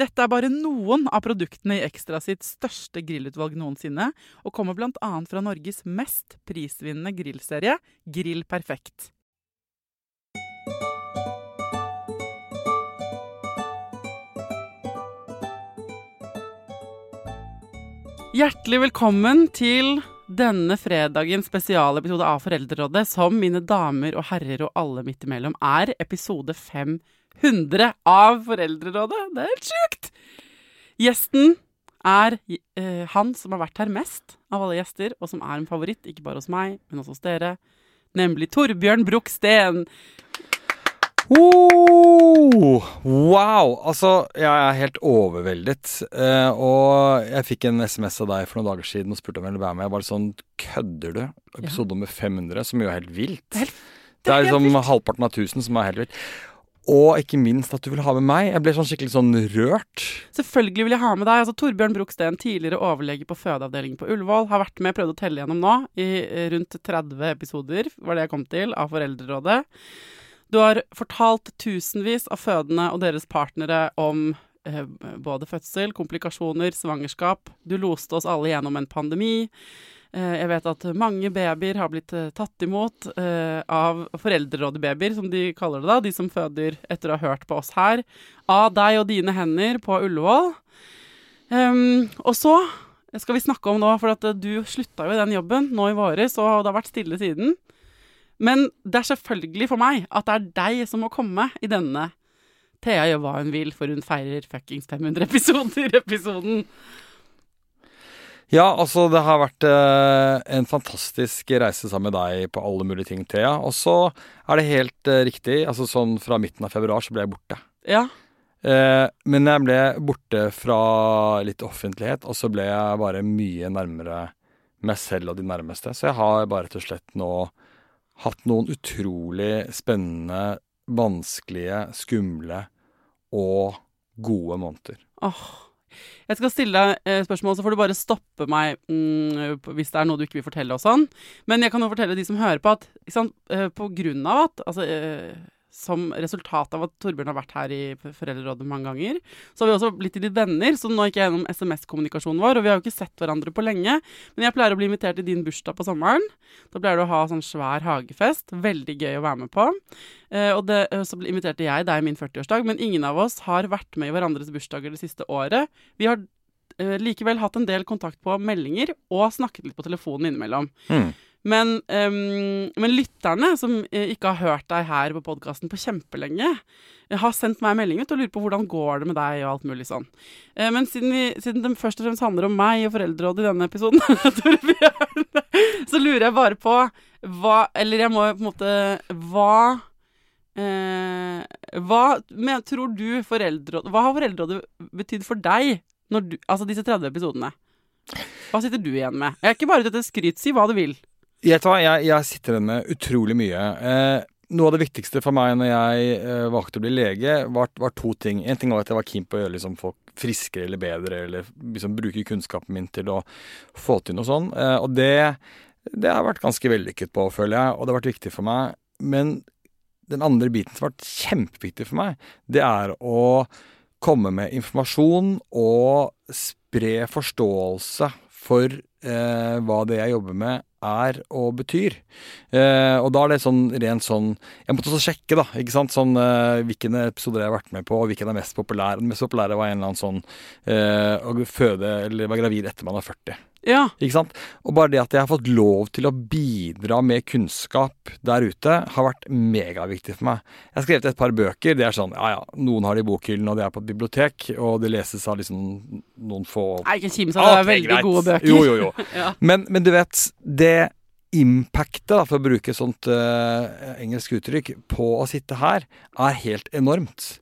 Dette er bare noen av produktene i Ekstra sitt største grillutvalg noensinne, og kommer bl.a. fra Norges mest prisvinnende grillserie, Grill Perfekt. Hjertelig velkommen til denne fredagens spesialepisode av Foreldrerådet, som mine damer og herrer og alle midt imellom er episode 500 av Foreldrerådet. Det er helt sjukt! Gjesten er eh, han som har vært her mest av alle gjester, og som er en favoritt, ikke bare hos meg, men også hos dere. Nemlig Torbjørn Bruch Steen. Oh, wow! Altså, jeg er helt overveldet. Eh, og jeg fikk en SMS av deg for noen dager siden og spurte om jeg ville være med. Jeg var sånn Kødder du? Episode nummer 500, som jo er helt vilt. Det er helt- Det er helt liksom vilt. halvparten av 1000 som er helt vilt. Og ikke minst at du vil ha med meg. Jeg ble sånn skikkelig sånn rørt. Selvfølgelig vil jeg ha med deg. altså Torbjørn Bruch tidligere overlege på fødeavdelingen på Ullevål, har vært med, prøvd å telle gjennom nå, i eh, rundt 30 episoder, var det jeg kom til, av Foreldrerådet. Du har fortalt tusenvis av fødende og deres partnere om eh, både fødsel, komplikasjoner, svangerskap. Du loste oss alle gjennom en pandemi. Eh, jeg vet at mange babyer har blitt eh, tatt imot eh, av foreldrerådebabyer, som de kaller det da, de som føder etter å ha hørt på oss her, av deg og dine hender på Ullevål. Og så skal vi snakke om nå, for du slutta jo i den jobben nå i våres, og det har vært stille siden. Men det er selvfølgelig for meg at det er deg som må komme i denne Thea gjør hva hun vil, for hun feirer fuckings 500 episoder-episoden. Ja, altså det har vært eh, en fantastisk reise sammen med deg på alle mulige ting, Thea. Og så er det helt eh, riktig, altså sånn fra midten av februar så ble jeg borte. Ja. Eh, men jeg ble borte fra litt offentlighet, og så ble jeg bare mye nærmere meg selv og de nærmeste. Så jeg har bare rett og slett nå hatt noen utrolig spennende, vanskelige, skumle og gode måneder. Åh. Jeg skal stille deg eh, spørsmål, så får du bare stoppe meg mm, hvis det er noe du ikke vil fortelle og sånn. Men jeg kan jo fortelle de som hører på at ikke sant, eh, på grunn av at altså, eh, Som resultat av at Torbjørn har vært her i Foreldrerådet mange ganger, så har vi også blitt litt venner. Så nå gikk jeg gjennom SMS-kommunikasjonen vår, og vi har jo ikke sett hverandre på lenge. Men jeg pleier å bli invitert til din bursdag på sommeren. Da pleier du å ha sånn svær hagefest. Veldig gøy å være med på. Eh, og det, eh, så inviterte jeg deg i min 40-årsdag, men ingen av oss har vært med i hverandres bursdager det siste året. Vi har eh, likevel hatt en del kontakt på meldinger og snakket litt på telefonen innimellom. Hmm. Men, um, men lytterne som eh, ikke har hørt deg her på podkasten på kjempelenge, eh, har sendt meg melding ut og lurer på hvordan går det med deg og alt mulig sånn. Eh, men siden, siden det først og fremst handler om meg og Foreldrerådet i denne episoden, så lurer jeg bare på hva Eller jeg må på en måte Hva eh, Hva men, tror du foreldreråd Hva har Foreldrerådet betydd for deg, du, altså disse 30 episodene? Hva sitter du igjen med? Jeg er ikke bare ute etter skryt, si hva du vil. Hva, jeg, jeg sitter igjen med utrolig mye. Eh, noe av det viktigste for meg når jeg eh, valgte å bli lege, var, var, to ting. En ting var at jeg var keen på å gjøre liksom, folk friskere eller bedre, eller liksom, bruke kunnskapen min til å få til noe sånt. Eh, og det, det har jeg vært ganske vellykket på, føler jeg, og det har vært viktig for meg. Men den andre biten som har vært kjempeviktig for meg, det er å komme med informasjon og spre forståelse for eh, hva det jeg jobber med er og betyr. Eh, og da er det sånn rent sånn Jeg måtte også sjekke, da, ikke sant, sånn eh, hvilke episoder jeg har vært med på, og hvilken er mest populær. Den mest populære var en eller annen sånn eh, å føde eller være gravid etter man er 40. Ja. Ikke sant? Og bare det at jeg har fått lov til å bidra med kunnskap der ute, har vært megaviktig for meg. Jeg har skrevet et par bøker. Det er sånn, ja ja, Noen har det i bokhyllen, og det er på et bibliotek. Og det leses av liksom noen få Nei, ikke kimse av det. er veldig greit. gode bøker. Jo, jo, jo. Ja. Men, men du vet, det impactet, da, for å bruke et sånt uh, engelsk uttrykk, på å sitte her, er helt enormt.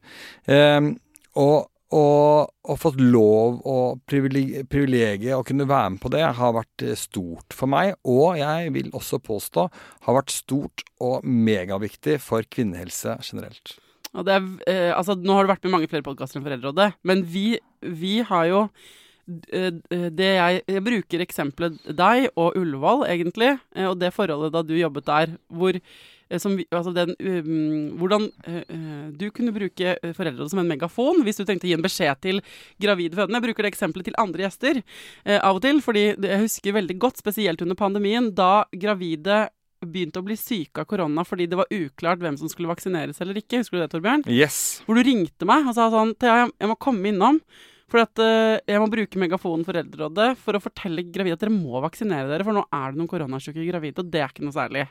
Um, og og, og fått lov og privileg- privilegiet å kunne være med på det har vært eh, stort for meg. Og jeg vil også påstå har vært stort og megaviktig for kvinnehelse generelt. Er, eh, altså, nå har du vært med mange flere podkaster enn Foreldrerådet, men vi, vi har jo eh, det jeg, jeg bruker eksempelet deg og Ullevål, egentlig, eh, og det forholdet da du jobbet der, hvor som, vi- altså den, um, hvordan eh, eh, du kunne bruke foreldrene som en megafon hvis du tenkte å gi en beskjed til gravide fødende. Jeg bruker det eksempelet til andre gjester uh, av og til, fordi jeg husker veldig godt, spesielt under pandemien, da gravide begynte å bli syke av korona fordi det var uklart hvem som skulle vaksineres eller ikke. Husker du det, Torbjørn? Yes. Hvor du ringte meg og sa sånn Thea, jeg må komme innom. For at uh, jeg må bruke megafonen Foreldrerådet for å fortelle gravide at dere må vaksinere dere, for nå er det noen koronasyke gravide, og det er ikke noe særlig.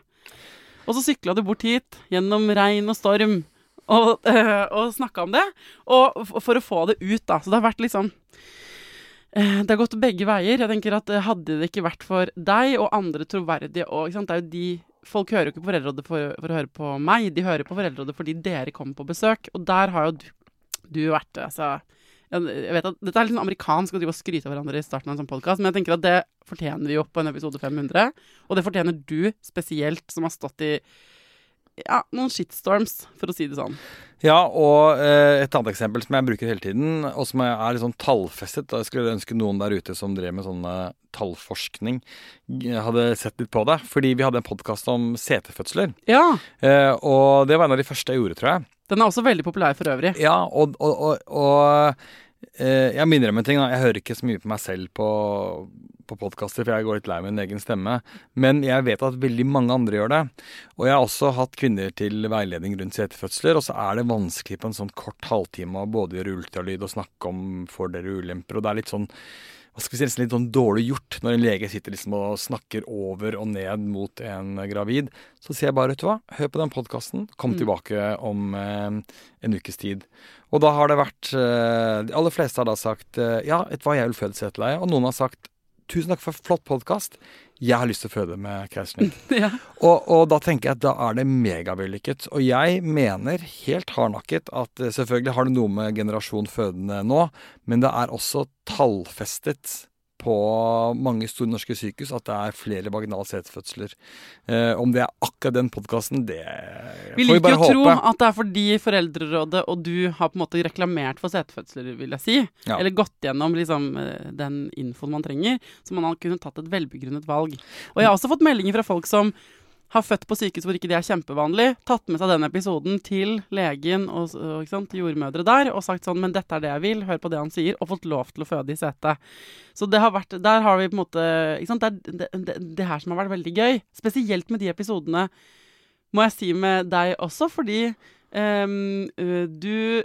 Og så sykla du bort hit gjennom regn og storm og, øh, og snakka om det. Og for å få det ut, da. Så det har vært liksom eh, Det har gått begge veier. Jeg tenker at eh, Hadde det ikke vært for deg og andre troverdige og, ikke sant, Det er jo de Folk hører jo ikke på Foreldrerådet for, for å høre på meg, de hører på Foreldrerådet fordi dere kommer på besøk. Og der har jo du, du vært altså jeg vet at Dette er litt sånn amerikansk å drive og skryte av hverandre i starten av en sånn podkast, men jeg tenker at det fortjener vi jo på en episode 500. Og det fortjener du spesielt, som har stått i ja, noen shitstorms, for å si det sånn. Ja, og eh, et annet eksempel som jeg bruker hele tiden, og som er litt sånn tallfestet og Jeg skulle ønske noen der ute som drev med sånn eh, tallforskning, hadde sett litt på det. Fordi vi hadde en podkast om setefødsler. Ja. Eh, og det var en av de første jeg gjorde, tror jeg. Den er også veldig populær for øvrig. Ja, og, og, og, og eh, jeg minner om en ting. Da. Jeg hører ikke så mye på meg selv på, på podkaster, for jeg går litt lei min egen stemme. Men jeg vet at veldig mange andre gjør det. Og jeg har også hatt kvinner til veiledning rundt setefødsler, og så er det vanskelig på en sånn kort halvtime å både gjøre ultralyd og snakke om fordeler og ulemper, og det er litt sånn si, litt sånn dårlig gjort når en lege sitter liksom og snakker over og ned mot en gravid. Så sier jeg bare, vet du hva, hør på den podkasten, kom Mm. tilbake om eh, en ukes tid. Og da har det vært eh, De aller fleste har da sagt eh, ja, vet du hva, jeg vil føde deg. Og noen har sagt tusen takk for flott podkast, jeg har lyst til å føde med keisersnitt. ja. Og, og da tenker jeg at da er det megavellykket. Og jeg mener helt hardnakket at eh, selvfølgelig har det noe med generasjon fødende nå, men det er også tallfestet på mange store norske sykehus at det er flere vaginale setefødsler. Eh, om det er akkurat den podkasten, det Vi får vi liker å tro at det er fordi Foreldrerådet og du har på en måte reklamert for setefødsler, vil jeg si. Ja. Eller gått gjennom liksom, eh, den infoen man trenger, så man har kunnet tatt et velbegrunnet valg. Og jeg har også fått meldinger fra folk som har født på sykehus hvor ikke det er kjempevanlig, tatt med seg den episoden til legen og, sant, jordmødre der og sagt sånn Men dette er det jeg vil, hør på det han sier, og fått lov til å føde i setet. Så det har vært Der har vi på en måte sant, Det er det, det, her som har vært veldig gøy. Spesielt med de episodene, må jeg si med deg også, fordi øh, du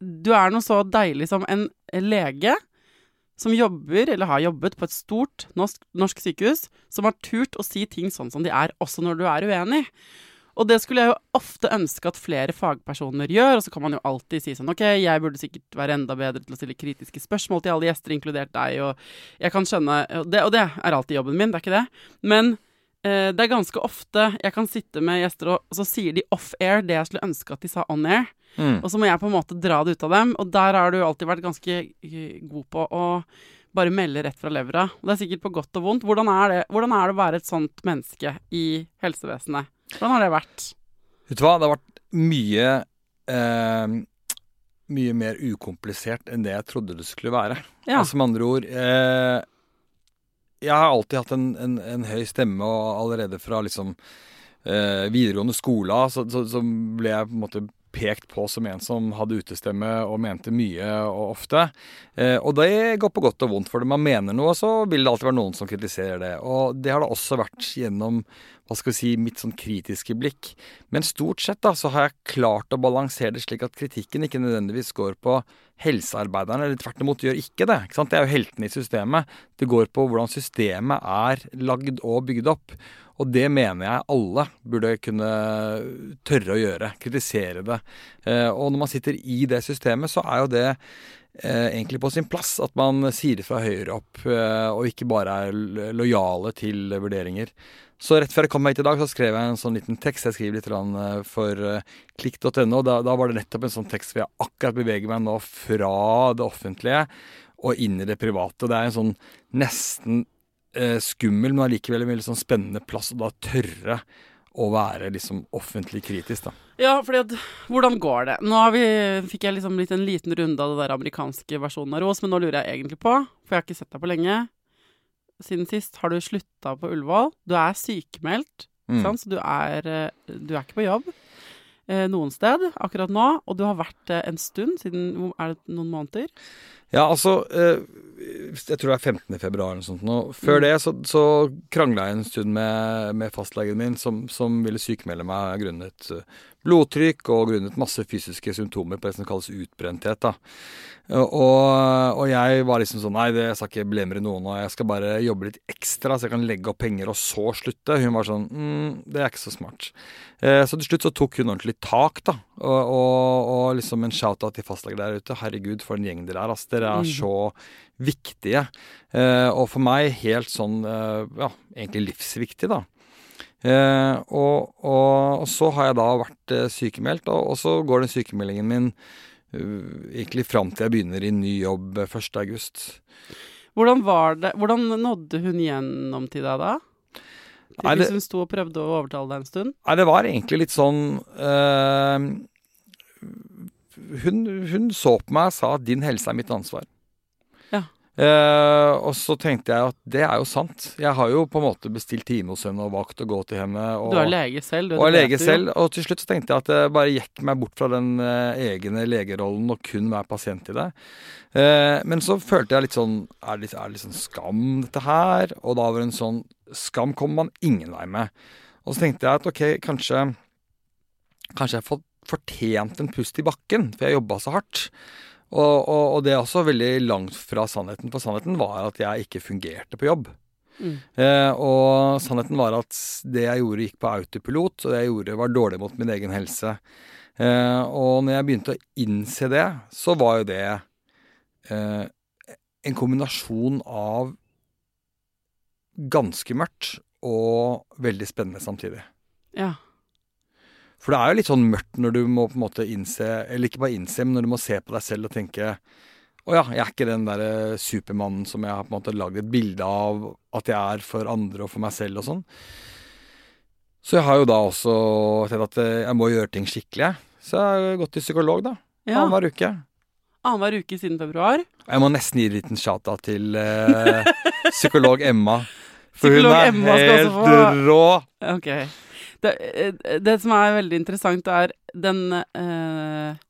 Du er noe så deilig som en lege som jobber, eller har jobbet, på et stort norsk, norsk sykehus, som har turt å si ting sånn som de er, også når du er uenig. Og det skulle jeg jo ofte ønske at flere fagpersoner gjør, og så kan man jo alltid si sånn OK, jeg burde sikkert være enda bedre til å stille kritiske spørsmål til alle gjester, inkludert deg, og jeg kan skjønne Og det, og det er alltid jobben min, det er ikke det. Men eh, det er ganske ofte jeg kan sitte med gjester, og, så sier de off-air det jeg skulle ønske at de sa on-air. Mm. Og så må jeg på en måte dra det ut av dem, og der har du alltid vært ganske eh, god på å bare melde rett fra levra. Og det er sikkert på godt og vondt. Hvordan er det, hvordan er det å være et sånt menneske i helsevesenet? Hvordan har det vært? Vet du hva, det har vært mye eh, Mye mer ukomplisert enn det jeg trodde det skulle være. Ja. Altså med andre ord eh, Jeg har alltid hatt en, en, en høy stemme, og allerede fra liksom eh, videregående skole så, så, så ble jeg på en måte pekt på som en som hadde utestemme og mente mye og ofte. Eh, og det går på godt og vondt, for det man mener noe, så vil det alltid være noen som kritiserer det. Og det har det også vært gjennom hva skal vi si, mitt sånn kritiske blikk. Men stort sett da, så har jeg klart å balansere det slik at kritikken ikke nødvendigvis går på helsearbeiderne, eller tvert imot gjør ikke det. Ikke sant? Det er jo heltene i systemet. Det går på hvordan systemet er lagd og bygd opp. Og det mener jeg alle burde kunne tørre å gjøre. Kritisere det. Eh, og når man sitter i det systemet, så er jo det egentlig på sin plass at man sier det fra høyere opp, eh, og ikke bare er lojale til vurderinger. Så rett før jeg kom hit i dag, så skrev jeg en sånn liten tekst. Jeg skriver litt for klikk.no. Da, da var det nettopp en sånn tekst hvor jeg akkurat beveger meg nå fra det offentlige og inn i det private. Det er en sånn nesten eh, skummel, men allikevel en veldig sånn spennende plass å da tørre å være liksom offentlig kritisk, da. Ja, fordi at Hvordan går det? Nå vi, fikk jeg liksom litt en liten runde av det der amerikanske versjonen av Ros, men nå lurer jeg egentlig på, for jeg har ikke sett deg på lenge Siden sist har du slutta på Ullevål. Du er sykemeldt, Mm. sant? så du er, eh, du er ikke på jobb eh, noen sted akkurat nå. Og du har vært det en stund, siden Er det noen måneder? Ja, altså eh, Jeg tror det er 15. februar eller noe sånt nå. Før Mm. det så, så krangla jeg en stund med, med fastlegen min, som, som ville sykemelde meg grunnet eh, blodtrykk og grunnet masse fysiske symptomer på det som kalles utbrenthet. da. Og, og jeg var liksom sånn Nei, det skal ikke belemre noen, og jeg skal bare jobbe litt ekstra så jeg kan legge opp penger og så slutte. Hun var sånn mm, Det er ikke så smart. Eh, så til slutt så tok hun ordentlig tak, da. Og, og, og liksom en shout-out til fastleger der ute. Herregud, for en gjeng dere er. Altså, Dere er så så viktige. Eh, og for meg helt sånn eh, Ja, egentlig livsviktig, da. Eh, og, og, og så har jeg da vært sykemeldt, og, og så går den sykemeldingen min egentlig fram til jeg begynner i ny jobb eh, 1. august. Hvordan det Hvordan nådde hun gjennom til deg da? Nei, det- Hvis hun sto og prøvde å overtale deg en stund? Nei, det var egentlig litt sånn eh, hun, hun så på meg og sa at din helse er mitt ansvar. Ja. Eh, og så tenkte jeg at det er jo sant. Jeg har jo på en måte bestilt time hos henne og valgt å gå til henne. Og, Du er lege selv. Du, og er lege selv. Og til slutt så tenkte jeg at jeg bare gikk meg bort fra den eh, egne legerollen og kun være pasient i det. Eh, men så følte jeg litt sånn Er det, litt- er det litt sånn skam, dette her? Og da var det en sånn Skam kommer man ingen vei med. Og så tenkte jeg at ok, kanskje Kanskje jeg har fått fortjent en pust i bakken, for jeg jobba så hardt. Og, og, og det er også veldig langt fra sannheten, for sannheten var at jeg ikke fungerte på jobb. Mm. Eh, og sannheten var at det jeg gjorde, gikk på autopilot, og det jeg gjorde, var dårlig mot min egen helse. Eh, og når jeg begynte å innse det, så var jo det eh, en kombinasjon av ganske mørkt og veldig spennende samtidig. Ja. For det er jo litt sånn mørkt når du må på en måte innse, eller ikke bare innse, men når du må se på deg selv og tenke å ja, jeg er ikke den derre supermannen som jeg har på en måte lagd et bilde av at jeg er for andre og for meg selv og sånn. Så jeg har jo da også sett at eh, jeg må gjøre ting skikkelig. Så jeg har gått til psykolog, da. ja. Annenhver uke. Annenhver uke siden februar. Jeg må nesten gi en liten shout-out til eh, psykolog Emma. For Psykolog hun er Emma helt rå. Ok. Det, eh, det som er veldig interessant, er den eh,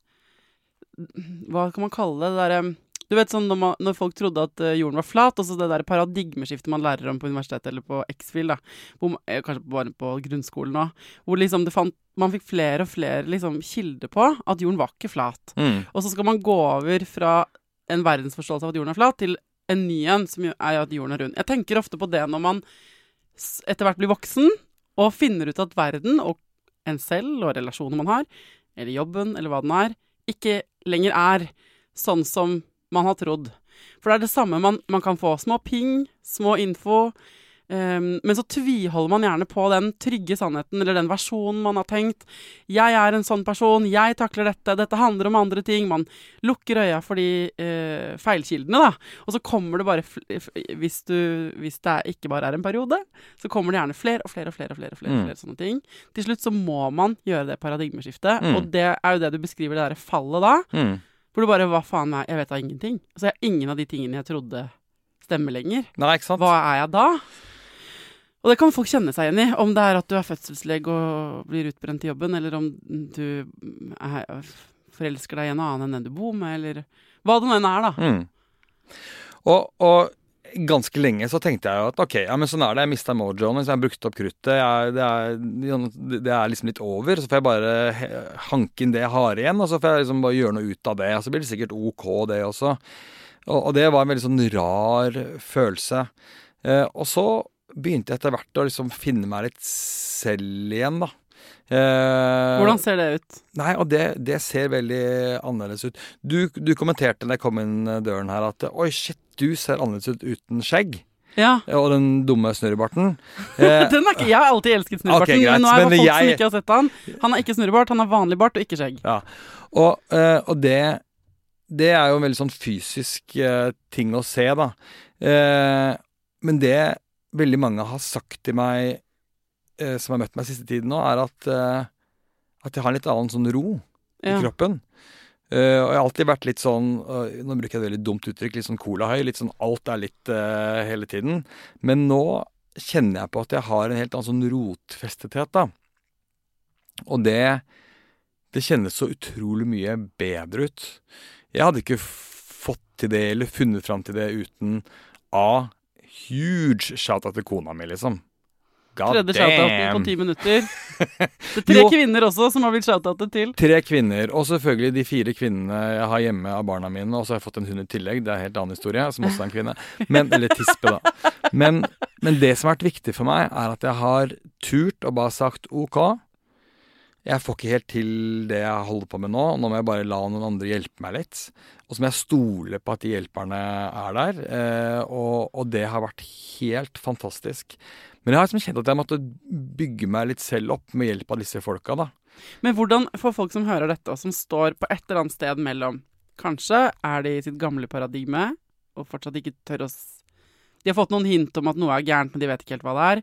Hva kan man kalle det? det der, du vet sånn når, man, når folk trodde at eh, jorden var flat, og så det der paradigmeskiftet man lærer om på universitetet eller på X-FIL, eh, kanskje bare på grunnskolen òg, hvor liksom det fant, man fikk flere og flere liksom, kilder på at jorden var ikke flat. Mm. Og så skal man gå over fra en verdensforståelse av at jorden er flat, til en ny en, som er at jorden er rund. Jeg tenker ofte på det når man etter hvert blir voksen og finner ut at verden og en selv og relasjoner man har, eller jobben eller hva den er, ikke lenger er sånn som man har trodd. For det er det samme man, man kan få. Små ping, små info. Um, men så tviholder man gjerne på den trygge sannheten, eller den versjonen man har tenkt. 'Jeg er en sånn person. Jeg takler dette. Dette handler om andre ting.' Man lukker øya for de uh, feilkildene, da. Og så kommer det bare hvis, du, hvis det ikke bare er en periode, så kommer det gjerne flere og flere og flere, og flere, og flere, mm. flere sånne ting. Til slutt så må man gjøre det paradigmeskiftet, mm. og det er jo det du beskriver, det derre fallet da. Mm. Hvor du bare Hva faen er Jeg vet da ingenting. Så jeg har ingen av de tingene jeg trodde stemmer lenger. Nei, ikke sant? Hva er jeg da? Og det kan folk kjenne seg igjen i, om det er at du er fødselslege og blir utbrent i jobben, eller om du er, forelsker deg i en annen enn den du bor med, eller hva det nå enn er, da. Mm. Og, og, ganske lenge så tenkte jeg jo at ok, ja, men sånn er det. Jeg mista mojoen, så jeg har brukt opp kruttet. Jeg, det, er, det, er, liksom litt over. Så får jeg bare hanke inn det jeg har igjen, og så får jeg liksom bare gjøre noe ut av det. Og så blir det sikkert OK, det også. Og, og det var en veldig sånn rar følelse. Eh, og så begynte jeg etter hvert å liksom finne meg litt selv igjen, da. Eh, Hvordan ser det ut? Nei, og det, det ser veldig annerledes ut. Du, du kommenterte da jeg kom inn døren her at oi, shit, du ser annerledes ut uten skjegg. Ja. Og den dumme snurrebarten. Eh, den er ikke, jeg har alltid elsket snurrebarten, okay, men nå er det folk jeg... som ikke har sett han. Han har ikke snurrebart, han har vanlig bart og ikke skjegg. Ja. Og, eh, og det, det er jo en veldig sånn fysisk eh, ting å se, da. Eh, men det veldig mange har sagt til meg, eh, som har møtt meg siste tiden nå, er at, eh, at jeg har en litt annen sånn ro ja. i kroppen. Uh, og jeg har alltid vært litt sånn uh, Nå bruker jeg et veldig dumt uttrykk, litt sånn colahøy. Litt sånn alt er litt uh, hele tiden. Men nå kjenner jeg på at jeg har en helt annen sånn rotfestethet, da. Og det Det kjennes så utrolig mye bedre ut. Jeg hadde ikke fått til det, eller funnet fram til det, uten A huge shout-out til kona mi, liksom. God Tredje shout-out på ti minutter. Det er tre jo, kvinner også som har blitt shout-outet til. Tre kvinner, og selvfølgelig de fire kvinnene jeg har hjemme av barna mine. Og så har jeg fått en hund i tillegg, det er en helt annen historie, som også er en kvinne. Men, eller tispe, da. Men, men det som har vært viktig for meg, er at jeg har turt og bare sagt OK. Jeg får ikke helt til det jeg holder på med nå. Nå må jeg bare la noen andre hjelpe meg litt. Og som jeg stoler på at de hjelperne er der. Eh, og, og, det har vært helt fantastisk. Men jeg har liksom kjent at jeg måtte bygge meg litt selv opp med hjelp av disse folka, da. Men hvordan, for folk som hører dette, og som står på et eller annet sted mellom Kanskje er de i sitt gamle paradigme og fortsatt ikke tør å De har fått noen hint om at noe er gærent, men de vet ikke helt hva det er.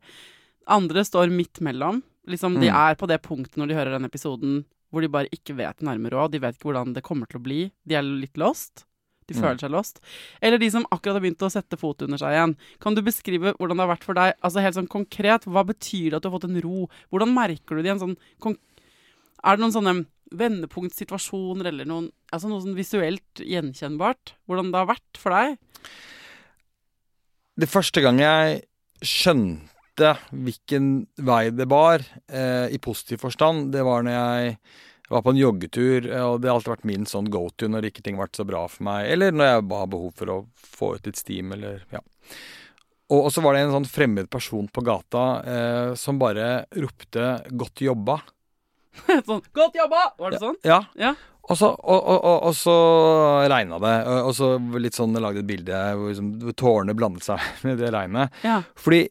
Andre står midt mellom. Liksom, De mm. er på det punktet når de hører denne episoden hvor de bare ikke vet nærmere råd. De vet ikke hvordan det kommer til å bli. De er litt lost. De føler mm. seg lost. Eller de som akkurat har begynt å sette fot under seg igjen. Kan du beskrive hvordan det har vært for deg? Altså helt sånn konkret, Hva betyr det at du har fått en ro? Hvordan merker du det i en sånn Er det noen sånne vendepunktsituasjoner eller noen, altså noe sånn visuelt gjenkjennbart? Hvordan det har vært for deg? Det første gang jeg skjønte hvilken vei det bar, eh, i positiv forstand, det var når jeg var på en joggetur, eh, og det har alltid vært min sånn go to når ikke ting har vært så bra for meg, eller når jeg har behov for å få ut litt steam, eller ja. Og, og så var det en sånn fremmed person på gata eh, som bare ropte 'godt jobba'. sånn 'godt jobba'! Var det sånn? Ja. ja. Og så, og, og, og så regna det. Og så litt sånn lagde et bilde hvor, liksom, tårene blandet seg med det regnet. Ja. Fordi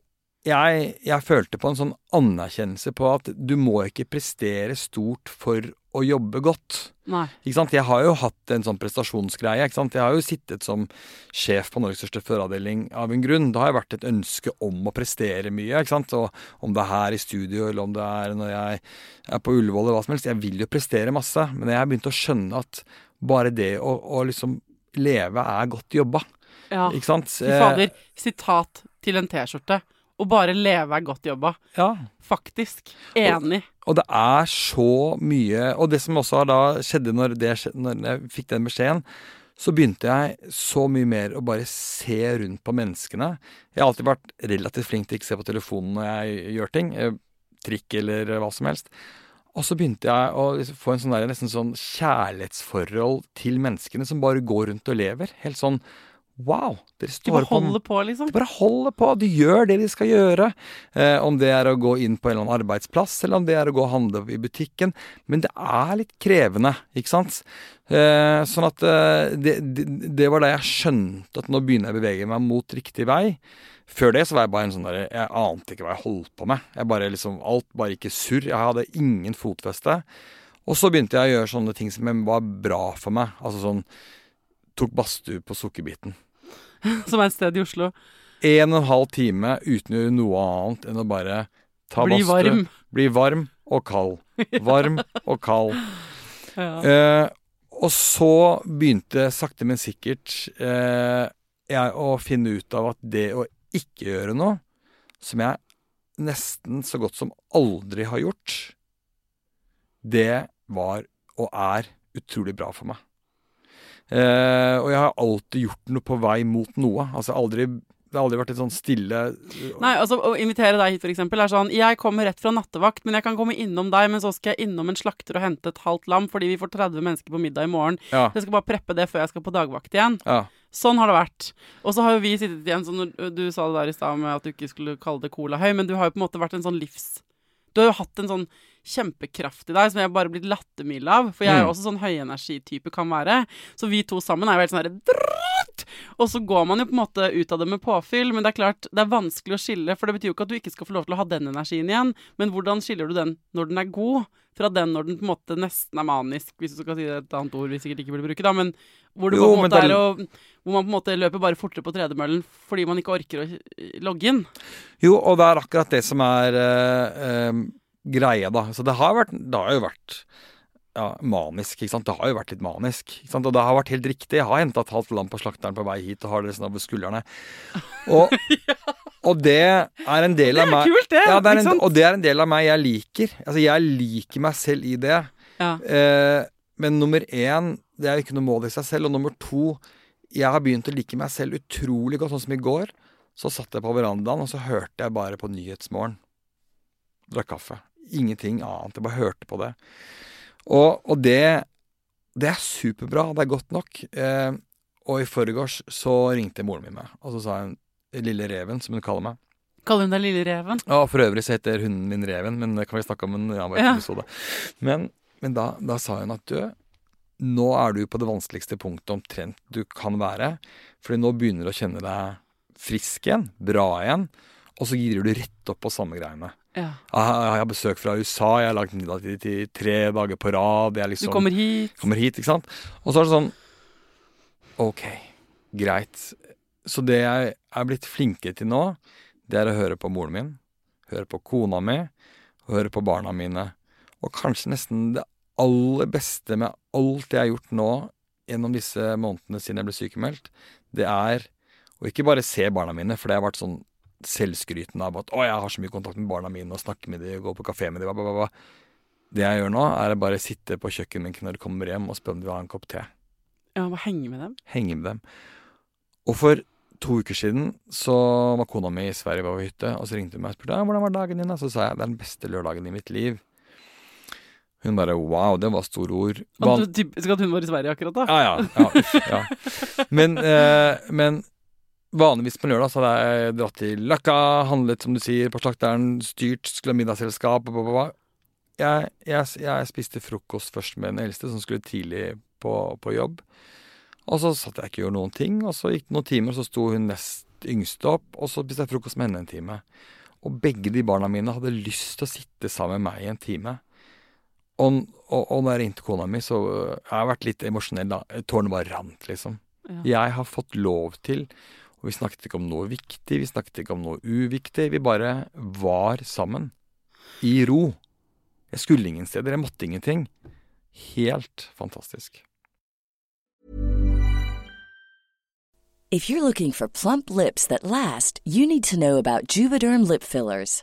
jeg, jeg, følte på en sånn anerkjennelse på at du må ikke prestere stort for å jobbe godt. Nei. Ikke sant? Jeg har jo hatt en sånn prestasjonsgreie. Ikke sant? Jeg har jo sittet som sjef på Norges største føreravdeling av en grunn. Da har jeg vært et ønske om å prestere mye. Ikke sant? Og om det er her i studio, eller om det er når jeg er på Ullevål, eller hva som helst. Jeg vil jo prestere masse. Men jeg har begynt å skjønne at bare det å, å liksom leve er godt jobba. Ja. Ikke sant? Fy fader. Sitat til en T-skjorte. Å bare leve er godt jobba. Ja. Faktisk. Enig. Og, og, det er så mye Og det som også da skjedde når, det, når jeg fikk den beskjeden, så begynte jeg så mye mer å bare se rundt på menneskene. Jeg har alltid vært relativt flink til ikke se på telefonen når jeg gjør ting. Eh, trikk eller hva som helst. Og så begynte jeg å liksom få en sånn der, nesten sånn kjærlighetsforhold til menneskene som bare går rundt og lever. Helt sånn Wow! Dere De står bare på holder på, liksom. de bare holder på, de gjør det de skal gjøre. Eh, om det er å gå inn på en eller annen arbeidsplass, eller om det er å gå og handle i butikken. Men det er litt krevende, ikke sant? Eh, sånn at eh, det, det, det var da jeg skjønte at nå begynner jeg å bevege meg mot riktig vei. Før det så var jeg bare en sånn der Jeg ante ikke hva jeg holdt på med. Jeg bare liksom Alt bare gikk i surr. Jeg hadde ingen fotfeste. Og så begynte jeg å gjøre sånne ting som var bra for meg. Altså sånn Tok badstue på Sukkerbiten. Som er et sted i Oslo. En og en halv time uten å gjøre noe annet enn å bare ta Bli badstue. varm. Bli varm og kald. Varm og kald. Ja. Eh, og så begynte sakte, men sikkert eh, jeg å finne ut av at det å ikke gjøre noe, som jeg nesten så godt som aldri har gjort, det var og er utrolig bra for meg. Eh, og jeg har alltid gjort noe på vei mot noe. Altså aldri, det har aldri vært et sånn stille Nei, altså Å invitere deg hit, eksempel, er sånn Jeg kommer rett fra nattevakt, men jeg kan komme innom deg, men så skal jeg innom en slakter og hente et halvt lam fordi vi får 30 mennesker på middag i morgen. Ja. Jeg skal bare preppe det før jeg skal på dagvakt igjen. ja. Sånn har det vært. Og så har jo vi sittet igjen sånn Du sa det der i stad med at du ikke skulle kalle det Cola Høy, men du har jo på en måte vært en sånn livs... Du har jo hatt en sånn kjempekraft i deg som jeg bare blir lattermild av. For jeg er jo Mm. også sånn høyenergitype kan være. Så vi to sammen er jo helt sånn herre Og så går man jo på en måte ut av det med påfyll, men det er klart, det er vanskelig å skille, for det betyr jo ikke at du ikke skal få lov til å ha den energien igjen, men hvordan skiller du den når den er god, fra den når den på en måte nesten er manisk, hvis du skal si et annet ord vi sikkert ikke burde bruke, da, men hvor, Jo, men er å, hvor man på en måte løper bare fortere på tredemøllen fordi man ikke orker å eh, logge inn. Jo, og det er akkurat det som er eh, eh, greia, da. Så det har, vært, det har jo vært ja, manisk, ikke sant. Det har jo vært litt manisk. Ikke sant? Og det har vært helt riktig. Jeg har henta et halvt lam på slakteren på vei hit og har det sånn over skuldrene. Og, og det er en del Det av er meg kult, det! ja, det er en? Og det er en del av meg jeg liker. Altså, jeg liker meg selv i det. Ja. Eh, men nummer én, det er jo ikke noe mål i seg selv. Og nummer to, jeg har begynt å like meg selv utrolig godt. Sånn som i går. Så satt jeg på verandaen, og så hørte jeg bare på Nyhetsmorgen. Drakk kaffe. Ingenting annet. Jeg bare hørte på det. Og, og det, det er superbra. Det er godt nok. Eh, og i forgårs så ringte moren min meg, og så sa hun Lille Reven, som hun kaller meg. Kaller hun deg Lille Reven? Ja, for øvrig så heter hunden min Reven, men det kan vi snakke om en annen Ja. episode. Men, men da, da sa hun at du, nå er du på det vanskeligste punktet omtrent du kan være. Fordi nå begynner du å kjenne deg frisk igjen, bra igjen, og så girer du rett opp på samme greiene. Ja. Jeg, har besøk fra USA, jeg har lagd middag til de tre dager på rad. Jeg Du liksom, kommer hit. kommer hit, ikke sant? Og så er det sånn Ok, greit. Så det jeg er blitt flinkere til nå, det er å høre på moren min, høre på kona mi, og høre på barna mine. Og kanskje nesten det aller beste med alt jeg har gjort nå gjennom disse månedene siden jeg ble sykemeldt, det er å ikke bare se barna mine, for det har vært sånn selvskrytende av at 'Å, jeg har så mye kontakt med barna mine, og snakker med dem, og går på kafé med dem', bla, bla, bla. Det jeg gjør nå, er å bare sitte på kjøkkenbenken når de kommer hjem, og spørre om de vil ha en kopp te. Ja, bare henge med dem. Henge med dem. Og for to uker siden så var kona mi i Sverige på hytte, og så ringte hun meg og spurte hvordan var dagen din. Og Så sa jeg det er den beste lørdagen i mitt liv. Hun bare wow, det var store ord. Typisk at hun var i Sverige akkurat da. ja, ja. ja, ja. Men, eh, men vanligvis på lørdag så hadde jeg dratt til Løkka, handlet som du sier på slakteren, styrt, skulle ha middagsselskap bla, bla, bla. Jeg, jeg, jeg spiste frokost først med den eldste, som skulle tidlig på, på jobb. Og så satt jeg ikke og gjorde noen ting, og så gikk det noen timer, og så sto hun nest yngste opp, og så spiste jeg frokost med henne en time. Og begge de barna mine hadde lyst til å sitte sammen med meg i en time. Og, og, og når jeg ringte kona mi, så øh, jeg har vært litt emosjonell, da. Tårene bare rant, liksom. Ja. Jeg har fått lov til Og vi snakket ikke om noe viktig, vi snakket ikke om noe uviktig. Vi bare var sammen. I ro. Jeg skulle ingen steder, jeg måtte ingenting. Helt fantastisk. If you're looking for plump lips that last, you need to know about Juvederm lip fillers.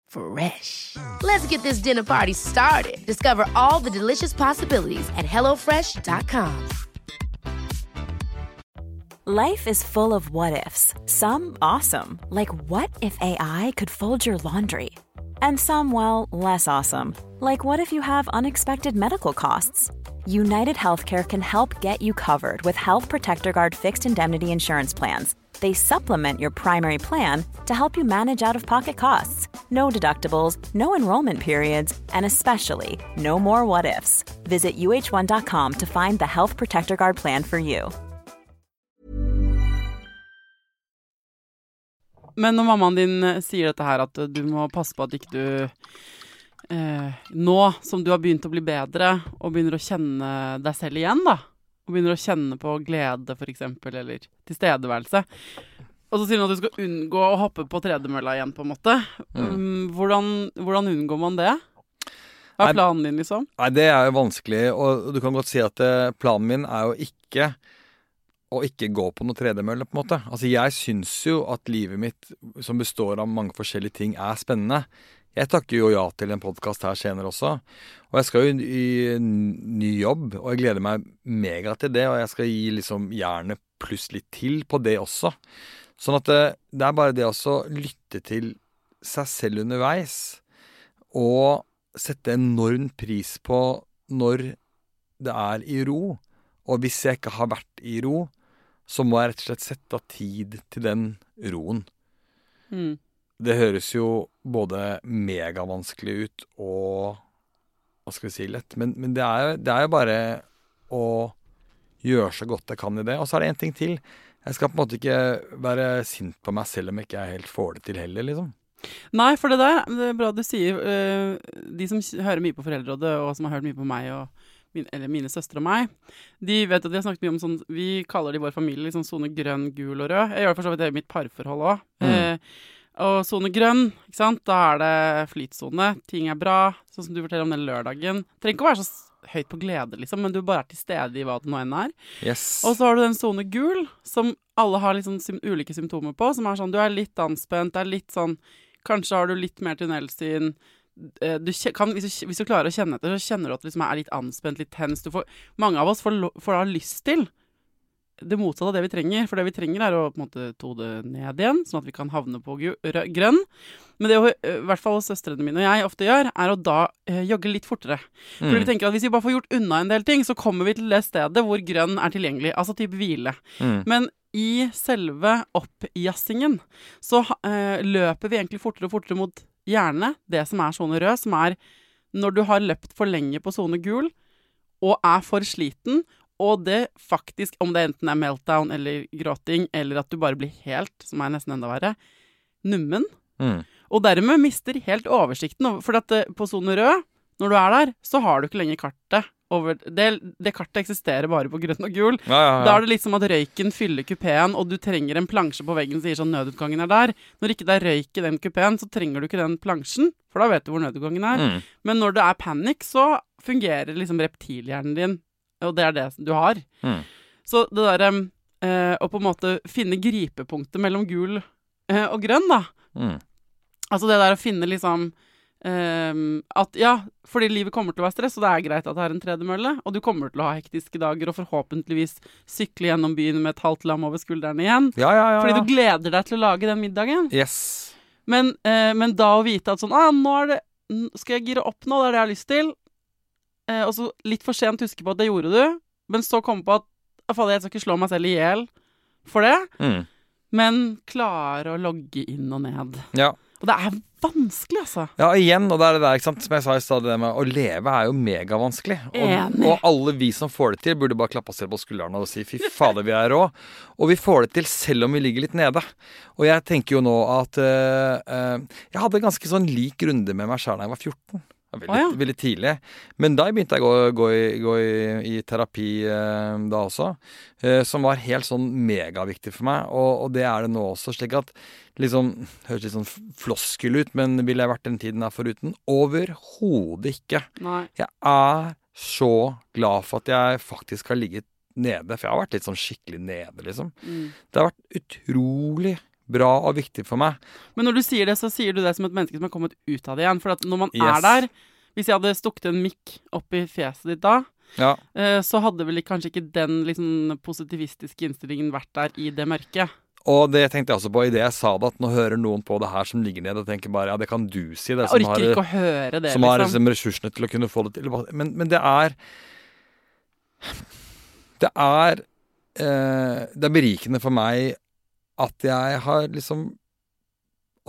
Fresh. Let's get this dinner party started. Discover all the delicious possibilities at hellofresh.com. Life is full of what ifs. Some awesome, like what if AI could fold your laundry? And some, well, less awesome, like what if you have unexpected medical costs? United Healthcare can help get you covered with Health Protector Guard fixed indemnity insurance plans. They supplement your primary plan to help you manage out of pocket costs. No deductibles, no enrollment periods, and especially no more what ifs. Visit uh1.com to find the Health Protector Guard plan for you. Men når mammaen din eh, sier dette her, at du må passe på at ikke du eh, Nå som du har begynt å bli bedre, og begynner å kjenne deg selv igjen, da. Og begynner å kjenne på glede, f.eks., eller tilstedeværelse. Og så sier hun at du skal unngå å hoppe på tredemølla igjen, på en måte. Mm. hvordan, hvordan unngår man det? Hva er planen din, liksom? Nei, det er jo vanskelig, og du kan godt si at eh, planen min er jo ikke å ikke gå på noe tredemølle, på en måte. Altså, jeg syns jo at livet mitt, som består av mange forskjellige ting, er spennende. Jeg takker jo ja til en podkast her senere også. Og jeg skal jo i ny jobb, og jeg gleder meg mega til det. Og jeg skal gi liksom jernet pluss litt til på det også. Sånn at det, det er bare det å lytte til seg selv underveis. Og sette enorm pris på når det er i ro. Og hvis jeg ikke har vært i ro, så må jeg rett og slett sette av tid til den roen. Mm. Det høres jo både megavanskelig ut og Hva skal vi si lett. Men, men det, er, det er jo bare å gjøre så godt jeg kan i det. Og så er det én ting til. Jeg skal på en måte ikke være sint på meg selv om jeg ikke helt får det til heller, liksom. Nei, for det der det er bra du sier. eh, de som hører mye på Foreldrerådet, og som har hørt mye på meg og min, eller mine søstre og meg, de vet at vi har snakket mye om sånn Vi kaller det i vår familie liksom sone grønn, gul og rød. Jeg gjør det for så vidt det i mitt parforhold òg. Mm. Og sone grønn, ikke sant, da er det flytsone. Ting er bra. Sånn som du forteller om den lørdagen. Trenger ikke å være så høyt på glede, liksom, men du bare er til stede i hva det nå enn er. Yes. Og så har du den sone gul, som alle har liksom sym ulike symptomer på. Som er sånn, du er litt anspent, det er litt sånn Kanskje har du litt mer tunnelsyn. Eh, Du kan, hvis, du, hvis du klarer å kjenne etter, så kjenner du at du liksom er litt anspent, litt tens. Du får, mange av oss får, får da lyst til det motsatte av det vi trenger. For det vi trenger, er å på en måte to det ned igjen, sånn at vi kan havne på grønn. Men det eh, i hvert fall søstrene mine og jeg ofte gjør, er å da eh, jogge litt fortere. Fordi vi Mm. tenker at hvis vi bare får gjort unna en del ting, så kommer vi til det stedet hvor grønn er tilgjengelig. Altså type hvile. Mm. Men i selve oppjassingen så eh, løper vi egentlig fortere og fortere mot gjerne det som er sone rød, som er når du har løpt for lenge på sone gul og er for sliten, og det faktisk, om det enten er meltdown eller gråting, eller at du bare blir helt, som er nesten enda verre, nummen, Mm. og dermed mister helt oversikten. For at eh, på sone rød, når du er der, så har du ikke lenger kartet. Over, det, det kartet eksisterer bare på grønn og gul. Ja, ja, ja. Da er det litt som at røyken fyller kupeen, og du trenger en plansje på veggen som sier sånn nødutgangen er der. Når ikke det er røyk i den kupeen, så trenger du ikke den plansjen, for da vet du hvor nødutgangen er. Mm. Men når det er panikk, så fungerer liksom reptilhjernen din og det er det du har. Mm. Så det derre eh, å på en måte finne gripepunktet mellom gul eh, og grønn, da. Mm. Altså det der å finne liksom ehm, At ja, fordi livet kommer til å være stress, og det er greit at det er en tredemølle, og du kommer til å ha hektiske dager og forhåpentligvis sykle gjennom byen med et halvt lam over skuldrene igjen. Ja, ja, ja. Fordi du gleder deg til å lage den middagen. Yes. Men, eh, men da å vite at sånn ah, nå er det, Skal jeg gire opp nå? Det er det jeg har lyst til. Eh, og så litt for sent huske på at det gjorde du, men så komme på at fader, jeg skal ikke slå meg selv i hjel for det, Mm. men klare å logge inn og ned. Ja. Og det er vanskelig, altså. Ja, igjen, og det er det der, ikke sant, som jeg sa i stad, det med å leve er jo megavanskelig. Og, og alle vi som får det til, burde bare klappe oss selv på skuldrene og si fy fader, vi er rå. Og vi får det til selv om vi ligger litt nede. Og jeg tenker jo nå at øh, øh, Jeg hadde ganske sånn lik runde med meg sjæl da jeg var 14. Veldig, Å, ja. veldig tidlig. Men da begynte jeg å gå, gå, i, gå i, i terapi eh, da også. eh, som var helt sånn megaviktig for meg, og, og det er det nå også. slik at liksom, Høres litt sånn floskel ut, men ville jeg vært den tiden her foruten? Overhodet ikke. Nei. Jeg er så glad for at jeg faktisk har ligget nede, for jeg har vært litt sånn skikkelig nede, liksom. Mm. Det har vært utrolig bra og viktig for meg. Men når du sier det, så sier du det som et menneske som har kommet ut av det igjen. For når man Yes. er der Hvis jeg hadde stukket en mikk opp i fjeset ditt da, Ja, eh, så hadde vel kanskje ikke den liksom, positivistiske innstillingen vært der i det mørket. Og det tenkte jeg også på idet jeg sa det, at nå hører noen på det her som ligger nede og tenker bare ja, det kan du si. Det, Jeg orker har, ikke å høre det, som har liksom. liksom ressursene til å kunne få det til. Men, men det er Det er eh, Det er berikende for meg at jeg har liksom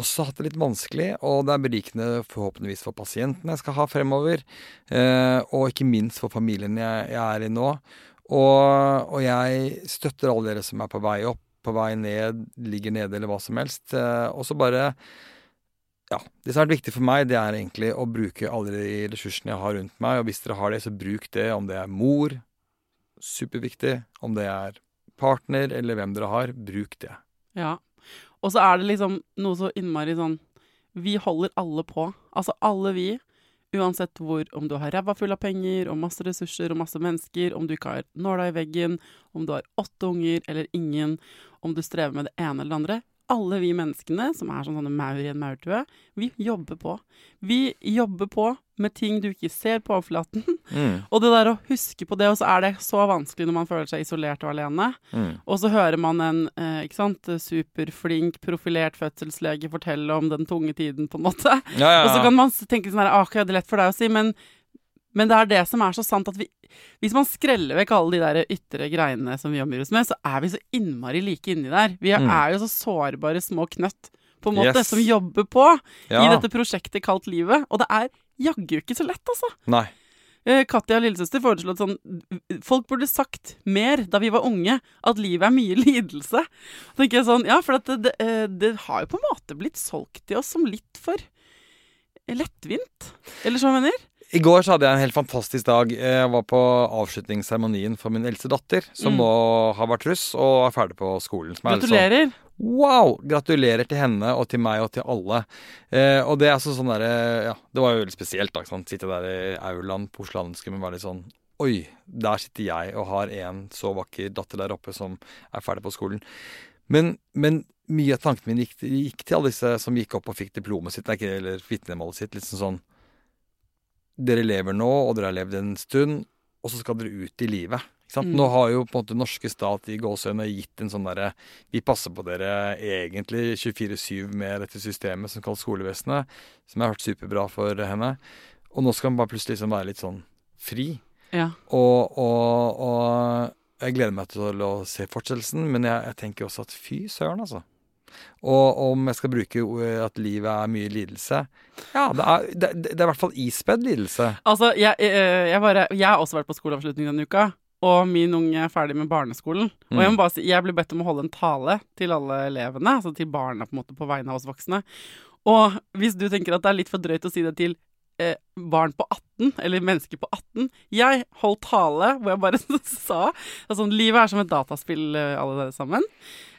også hatt det litt vanskelig, og det er berikende forhåpentligvis for pasienten jeg skal ha fremover. Eh, og ikke minst for familien jeg, jeg er i nå. Og, og jeg støtter alle dere som er på vei opp, på vei ned, ligger nede eller hva som helst. Eh, og så bare ja, Det som er viktig for meg, det er egentlig å bruke alle de ressursene jeg har rundt meg. Og hvis dere har det, så bruk det. Om det er mor, superviktig. Om det er partner, eller hvem dere har, bruk det. Ja. Og så er det liksom noe så innmari sånn Vi holder alle på. Altså alle vi. Uansett hvor, om du har ræva full av penger og masse ressurser og masse mennesker, om du ikke har nåla i veggen, om du har åtte unger eller ingen, om du strever med det ene eller det andre. Alle vi menneskene, som er som sånne maur i en maurtue, vi jobber på. Vi jobber på med ting du ikke ser på overflaten. Mm, Og det der å huske på det, og så er det så vanskelig når man føler seg isolert og alene. mm. Og så hører man en eh, ikke sant, superflink, profilert fødselslege fortelle om den tunge tiden, på en måte. Ja, ja, Og så kan man tenke sånn her, ah, ok, det er lett for deg å si, men, men det er det som er så sant at vi Hvis man skreller vekk alle de der ytre greiene som vi omgir oss med, så er vi så innmari like inni der. Vi er, Mm. er jo så sårbare små knøtt, på en måte, Yes. som jobber på ja. i dette prosjektet kalt livet. Og det er jaggu ikke så lett, altså. Nei. Eh, Katja lillesøster foreslo at sånn Folk burde sagt mer da vi var unge, at livet er mye lidelse. Tenker jeg sånn, ja, for at det, det, eh, det har jo på en måte blitt solgt til oss som litt for lettvint. Eller så mener I går så hadde jeg en helt fantastisk dag. Jeg var på avslutningsseremonien for min eldste datter, som Mm. nå har vært russ og er ferdig på skolen. Sånn- Gratulerer. Wow! Gratulerer til henne og til meg og til alle. Eh, og det er altså sånn derre Ja, det var jo veldig spesielt, da. sant? Sitte der i aulaen på Handelsgym og være litt sånn Oi, der sitter jeg og har en så vakker datter der oppe som er ferdig på skolen. Men, men mye av tankene mine gikk, gikk til alle disse som gikk opp og fikk diplomet sitt, eller vitnemålet sitt. Litt sånn Dere lever nå, og dere har levd en stund, og så skal dere ut i livet. Mm. Nå har jo på en måte norske stat i gåseøynene gitt en sånn derre Vi passer på dere egentlig 24-7 med dette systemet som kalles skolevesenet, som jeg har hørt superbra for henne. Og nå skal man bare plutselig liksom være litt sånn fri. Ja. Og, og, og jeg gleder meg til å se fortsettelsen, men jeg, jeg tenker også at fy søren, altså. Og om jeg skal bruke at livet er mye lidelse Ja, det er, det, det er i hvert fall ispedd lidelse. Altså, jeg, eh, jeg, bare, jeg har også vært på skoleavslutning denne uka. Og min unge er ferdig med barneskolen. Og jeg må bare si, jeg ble bedt om å holde en tale til alle elevene, altså til barna på en måte på vegne av oss voksne. Og hvis du tenker at det er litt for drøyt å si det til eh, barn på 18, eller mennesker på 18 Jeg holdt tale hvor jeg bare sa altså, Livet er som et dataspill, eh, alle dere sammen.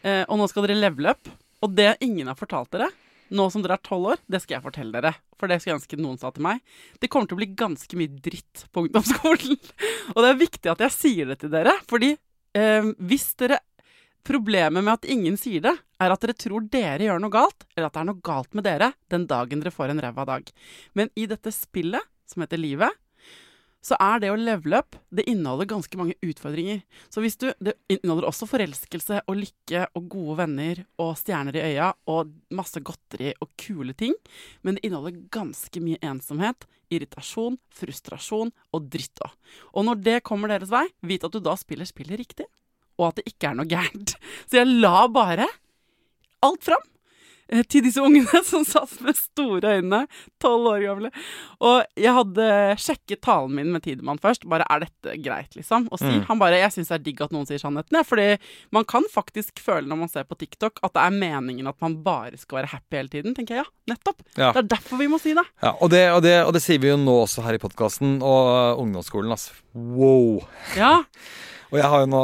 Eh, og nå skal dere levele up. Og det ingen har fortalt dere, nå som dere er tolv år, det skal jeg fortelle dere. For det skulle jeg ønske noen sa til meg. Det kommer til å bli ganske mye dritt på ungdomsskolen. og det er viktig at jeg sier det til dere, fordi eh, hvis dere Problemet med at ingen sier det, er at dere tror dere gjør noe galt, eller at det er noe galt med dere den dagen dere får en ræva dag. Men i dette spillet, som heter Livet, så er det å levele up Det inneholder ganske mange utfordringer. Så hvis du Det inneholder også forelskelse og lykke og gode venner og stjerner i øya og masse godteri og kule ting. Men det inneholder ganske mye ensomhet, irritasjon, frustrasjon og dritt òg. Og når det kommer deres vei, vit at du da spiller spillet riktig og at det ikke er noe gærent. Så jeg la bare alt fram til disse ungene som satt med store øyne, tolv år gamle. Og jeg hadde sjekket talen min med Tidemann først. Bare er dette greit, liksom? Å si. Mm. Han bare Jeg syns det er digg at noen sier sannheten, jeg. Fordi man kan faktisk føle når man ser på TikTok at det er meningen at man bare skal være happy hele tiden. Tenker jeg ja, nettopp. Ja. Det er derfor vi må si det. Ja, og det, og det, og det sier vi jo nå også her i podkasten og ungdomsskolen, altså. Wow. Ja. Og jeg har jo nå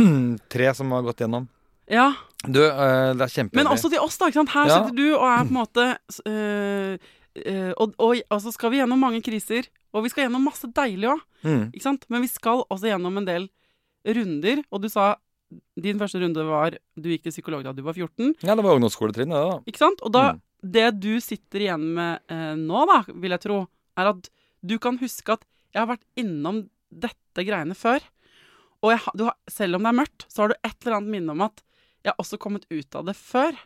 tre som har gått gjennom. Ja. Du, uh, det er kjempegøy. Men også til oss, da. ikke sant? Her ja. sitter du og er på en måte uh, uh, og, og, og, så skal vi gjennom mange kriser. Og vi skal gjennom masse deilig òg. Mm. Ikke sant? Men vi skal også gjennom en del runder. Og du sa din første runde var Du gikk til psykolog da du var 14. Ja, det var ungdomsskoletrinnet, det, da. Ikke sant? Og da, mm. det du sitter igjen med nå, da, vil jeg tro, er at du kan huske at jeg har vært innom dette greiene før. Og jeg, har, selv om det er mørkt, så har du et eller annet minne om at jeg har også kommet ut av det før.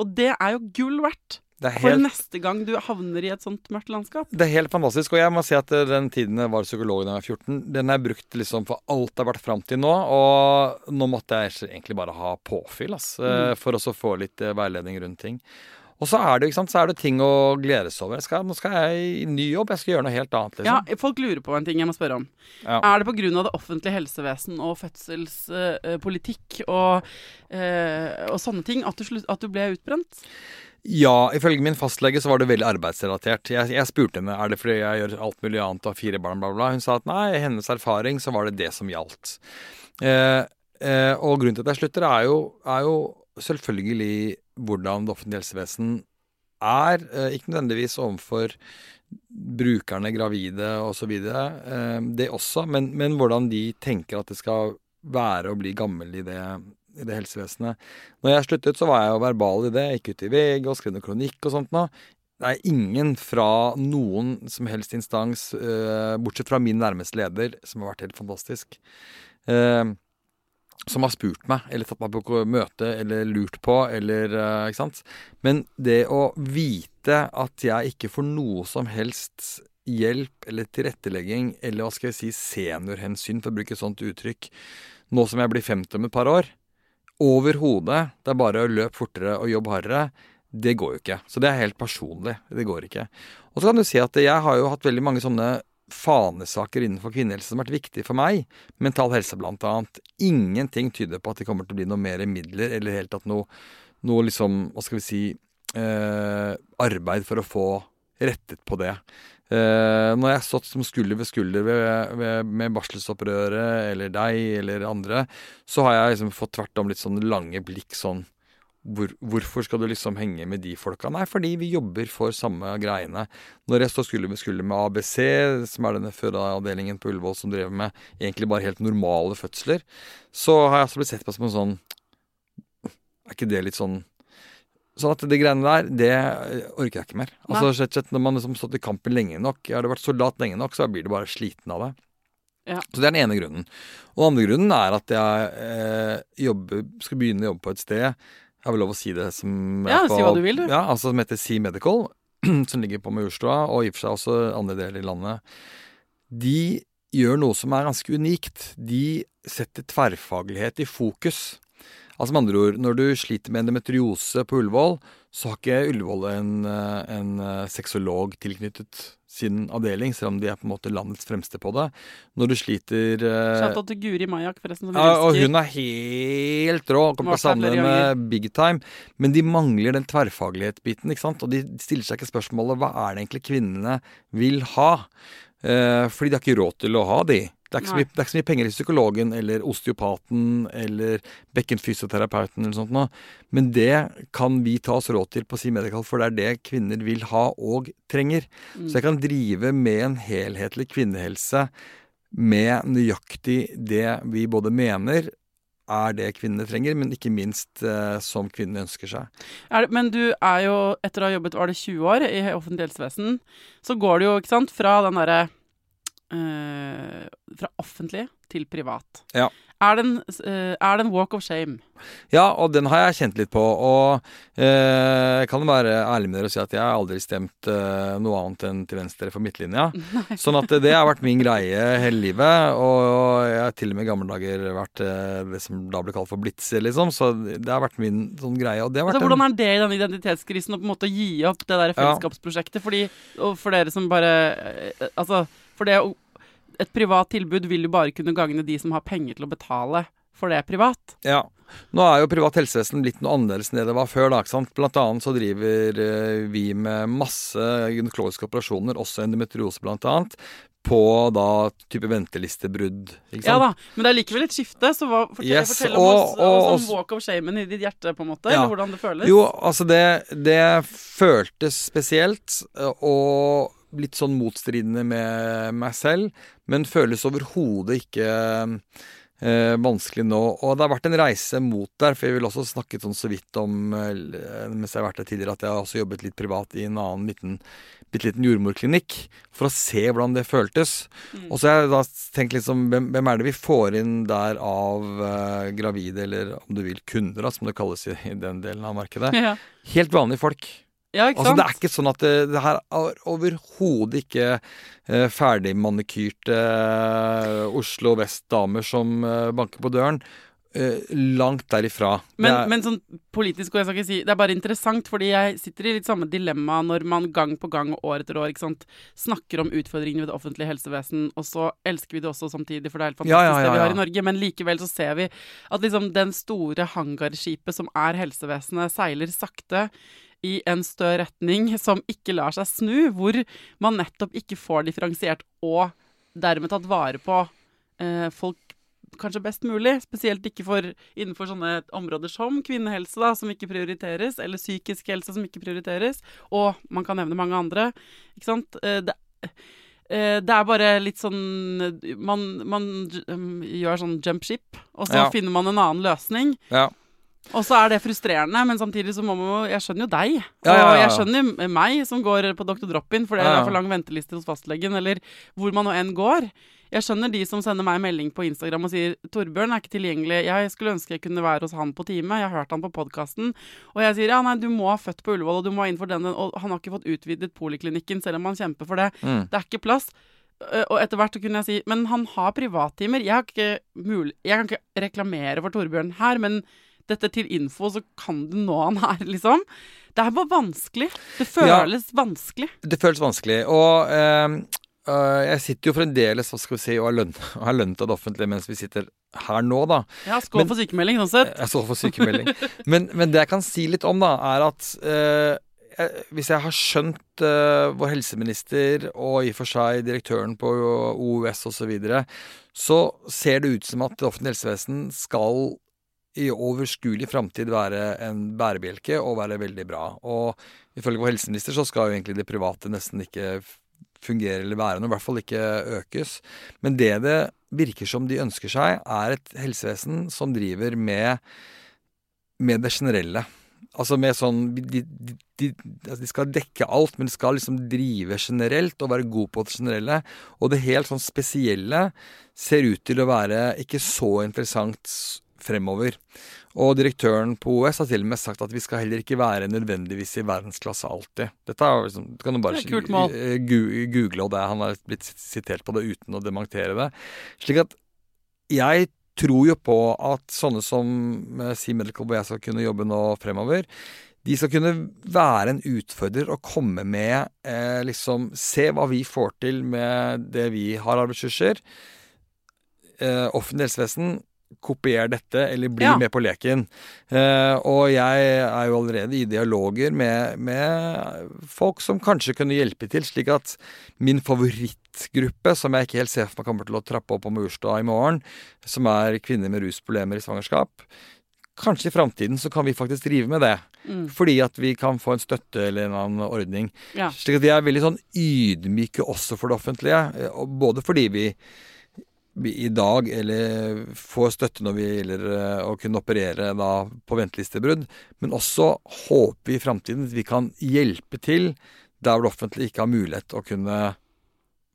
Og det er jo gull verdt. Helt, for neste gang du havner i et sånt mørkt landskap. Det er helt fantastisk. Og jeg må si at eh, den tiden jeg var psykolog da jeg var 14, den er brukt liksom for alt det har vært fram til nå. Og nå måtte jeg egentlig bare ha påfyll, ass, eh, mm. for å få litt eh, veiledning rundt ting. Og så er det så er det ting å glede seg over. Skal, nå skal jeg i ny jobb, jeg skal gjøre noe helt annet. liksom. Ja, Folk lurer på en ting jeg må spørre om. Ja. Er det pga. det offentlige helsevesen og fødselspolitikk og, uh, og, sånne ting at du, at du, ble utbrent? Ja, ifølge min fastlege så var det veldig arbeidsrelatert. Jeg, jeg spurte henne er det fordi jeg gjør alt mulig annet og har fire barn, bla, bla. Hun sa at nei, i hennes erfaring så var det det som gjaldt. Uh, og grunnen til at jeg slutter, er jo, er jo selvfølgelig hvordan det offentlige helsevesen er. Eh, ikke nødvendigvis overfor brukerne, gravide osv. Eh, det også, men, men, hvordan de tenker at det skal være å bli gammel i det, i det helsevesenet. Når jeg sluttet, så var jeg jo verbal i det. Jeg gikk ut i VG og skrev noe kronikk og sånt nå. Det er ingen fra noen som helst instans, uh, bortsett fra min nærmeste leder, som har vært helt fantastisk. Uh, som har spurt meg, eller tatt meg på møte, eller lurt på, eller uh, Ikke sant. Men det å vite at jeg ikke får noe som helst hjelp eller tilrettelegging, eller hva skal jeg si, seniorhensyn, for å bruke et sånt uttrykk, nå som jeg blir 50 om et par år, overhodet, det er bare å løpe fortere og jobbe hardere, det går jo ikke. Så det er helt personlig. Det går ikke. Og så kan du si at jeg har jo hatt veldig mange sånne fanesaker innenfor kvinnehelse som har vært viktige for meg. Mental helse, annet. Ingenting tyder på at det kommer til å bli noe mer midler, eller helt at noe, noe liksom, hva skal vi si, eh, arbeid for å få rettet på det. Eh, når jeg stått som skulder ved skulder ved, ved, med barselsopprøret eller deg eller andre, så har jeg liksom fått tvert om litt sånn lange blikk sånn hvor, hvorfor skal du liksom henge med de folka? Nei, fordi vi jobber for samme greiene. Når jeg står skulder ved skulder med ABC, som er denne fødeavdelingen på Ullevål som driver med egentlig bare helt normale fødsler, så har jeg altså blitt sett på som en sånn Er ikke det litt sånn Sånn at de greiene der, det orker jeg ikke mer. Altså, slett, slett, Når man liksom stått i kampen lenge nok, har det vært soldat lenge nok, så blir du bare sliten av det. Ja. Så det er den ene grunnen. Og den andre grunnen er at jeg eh, jobber, skal begynne å jobbe på et sted har vel lov å si det som Ja, på, si hva du vil, du. Ja, altså Som heter Sea Medical, som ligger på Majorstua, og i og for seg også andre deler i landet. De gjør noe som er ganske unikt. De setter tverrfaglighet i fokus. Altså med andre ord, når du sliter med endometriose på Ullevål, så har ikke Ullevål en, eh, en eh, sexolog tilknyttet sin avdeling, selv om de er på en måte landets fremste på det. Når du sliter uh, til Guri Majak, forresten. Som ja, og hun er helt rå. Kommer til å savne henne big time. Men de mangler den tverrfaglighetsbiten, ikke sant. Og de stiller seg ikke spørsmålet hva er det egentlig kvinnene vil ha? Uh, fordi de har ikke råd til å ha de Det er, mye, det er ikke så mye penger i psykologen eller osteopaten eller bekkenfysioterapeuten eller sånt noe. Men det kan vi ta oss råd til på Si Medical, for det er det kvinner vil ha og trenger. Så jeg kan drive med en helhetlig kvinnehelse med nøyaktig det vi både mener er det kvinnene trenger, men ikke minst eh, som kvinnene ønsker seg. Det, men du er jo, etter å ha jobbet var det 20 år i offentlig helsevesen, så går det jo ikke sant, fra den derre Fra offentlig til privat. Ja. Er det, en, eh, er det en walk of shame? Ja, og den har jeg kjent litt på. Og eh, jeg kan være ærlig med dere og si at jeg har aldri stemt eh, noe annet enn til venstre for midtlinja. Sånn at det har vært min greie hele livet. Og jeg har til og med i gamle dager vært eh, det som da ble kalt for blitzer, liksom. Så det har vært min sånn greie. Og det har vært Altså, hvordan er det i den identitetskrisen å på en måte gi opp det der fellesskapsprosjektet? Fordi, for dere som bare eh, Altså, for det å Et privat tilbud vil jo bare kunne gagne de som har penger til å betale for det privat. Ja. Nå er jo privat helsevesen blitt noe annerledes enn det det var før. da, ikke sant? Blant annet så driver eh, vi med masse gynekologiske operasjoner, også endometriose blant annet, på da type ventelistebrudd. ikke sant? Ja da, men det er likevel et skifte, så hva, fortell, Yes, fortell om og- oss, og- og- walk of shamen i ditt hjerte, på en måte, Ja. eller hvordan det føles. Jo, altså det, det føltes spesielt, eh, og litt sånn motstridende med meg selv, men føles overhodet ikke eh, vanskelig nå. Og det har vært en reise mot der, for jeg vil også snakke sånn så vidt om, eh, mens jeg har vært der tidligere, at jeg har også jobbet litt privat i en annen liten, bitte liten jordmorklinikk, for å se hvordan det føltes. Og så har jeg da tenkt liksom, hvem, hvem er det vi får inn der av eh, gravide, eller om du vil kunder, da, som det kalles i, i den delen av markedet. Ja, Helt vanlige folk. Ja ikke Altså, det er ikke sånn at det, det her er overhodet ikke eh, ferdigmanikyrte eh, Oslo Vest-damer som eh, banker på døren. Eh, langt derifra. Men, er- men sånn politisk, og jeg skal ikke si Det er bare interessant, fordi jeg sitter i litt samme dilemma når man gang på gang og år etter år sant, snakker om utfordringene ved det offentlige helsevesen, og så elsker vi det også samtidig, for det er helt fantastisk Ja, ja, ja, det vi har i Norge, men likevel så ser vi at liksom den store hangarskipet som er helsevesenet, seiler sakte i en stø retning som ikke lar seg snu, hvor man nettopp ikke får differensiert og dermed tatt vare på eh, folk kanskje best mulig. Spesielt ikke for innenfor sånne områder som kvinnehelse, da, som ikke prioriteres, eller psykisk helse, som ikke prioriteres. Og man kan nevne mange andre. Ikke sant? Eh, Det, eh, det er bare litt sånn Man, man um, gjør sånn jump ship, og så Ja. finner man en annen løsning. ja. Og så er det frustrerende, men samtidig så må man jo Jeg skjønner jo deg. Og ja, ja, ja. jeg skjønner jo meg som går på Dr. Drop-in fordi ja. det er for lang venteliste hos fastlegen, eller hvor man nå enn går. Jeg skjønner de som sender meg melding på Instagram og sier 'Torbjørn er ikke tilgjengelig'. Jeg skulle ønske jeg kunne være hos han på time. Jeg har hørt han på podkasten. Og jeg sier ja, nei, du må ha født på Ullevål, og du må inn for den, og han har ikke fått utvidet poliklinikken, selv om han kjemper for det. Mm. Det er ikke plass. Eh, Og etter hvert så kunne jeg si Men han har privattimer. Jeg, har ikke mul jeg kan ikke reklamere for Torbjørn her, men dette til info, så kan du nå han her, liksom. Det er bare vanskelig. Det Ja. føles vanskelig. Det føles vanskelig. Og eh, øh, jeg sitter jo fremdeles hva skal vi si, og er lønn- er lønnet av det offentlige mens vi sitter her nå, da. Ja, skål Men- for sykemelding, sånn sett. Jeg skål for sykemelding. men, men det jeg kan si litt om, da, er at uh, jeg- hvis jeg har skjønt uh, vår helseminister og i og for seg direktøren på OUS osv., så, videre, så ser det ut som at det offentlige helsevesen skal i overskuelig framtid være en bærebjelke og være veldig bra. Og ifølge vår helseminister så skal jo egentlig det private nesten ikke fungere eller være noe, i hvert fall ikke økes. Men det det virker som de ønsker seg, er et helsevesen som driver med med det generelle. Altså med sånn de, de, de, altså de skal dekke alt, men de skal liksom drive generelt og være god på det generelle. Og det helt sånn spesielle ser ut til å være ikke så interessant fremover. Og direktøren på OS har til og med sagt at vi skal heller ikke være nødvendigvis i verdensklasse alltid. Dette er liksom, Du kan jo bare eh, google, og det, han har blitt sitert på det uten å dementere det. Slik at jeg tror jo på at sånne som eh, Sea Medical, hvor jeg skal kunne jobbe nå fremover, de skal kunne være en utfordrer og komme med eh, liksom Se hva vi får til med det vi har av ressurser. Eh, offentlig helsevesen kopier dette, eller bli Ja. med på leken. Eh, og jeg er jo allerede i dialoger med, med folk som kanskje kunne hjelpe til, slik at min favorittgruppe, som jeg ikke helt ser for meg kommer til å trappe opp på Maurstad i morgen, som er kvinner med rusproblemer i svangerskap, kanskje i framtiden så kan vi faktisk drive med det. Mm. Fordi at vi kan få en støtte eller en annen ordning. Ja. Slik at vi er veldig sånn ydmyke også for det offentlige. Både fordi vi i dag eller får støtte når vi gjelder eh, å kunne operere da på ventelistebrudd, men også håper vi i framtiden at vi kan hjelpe til der hvor det offentlige ikke har mulighet å kunne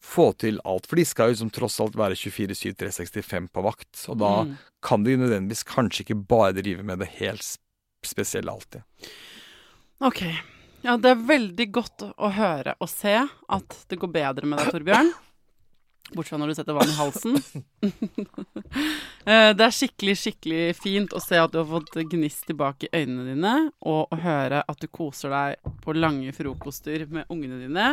få til alt. For de skal jo som tross alt være 24-7 365 på vakt. Og da Mm. kan de nødvendigvis kanskje ikke bare drive med det helt spesielle alltid. Ok. Ja, det er veldig godt å høre og se at det går bedre med deg, Torbjørn. Bortsett fra når du setter vann i halsen. Eh, det er skikkelig, skikkelig fint å se at du har fått gnist tilbake i øynene dine, og å høre at du koser deg på lange frokoster med ungene dine.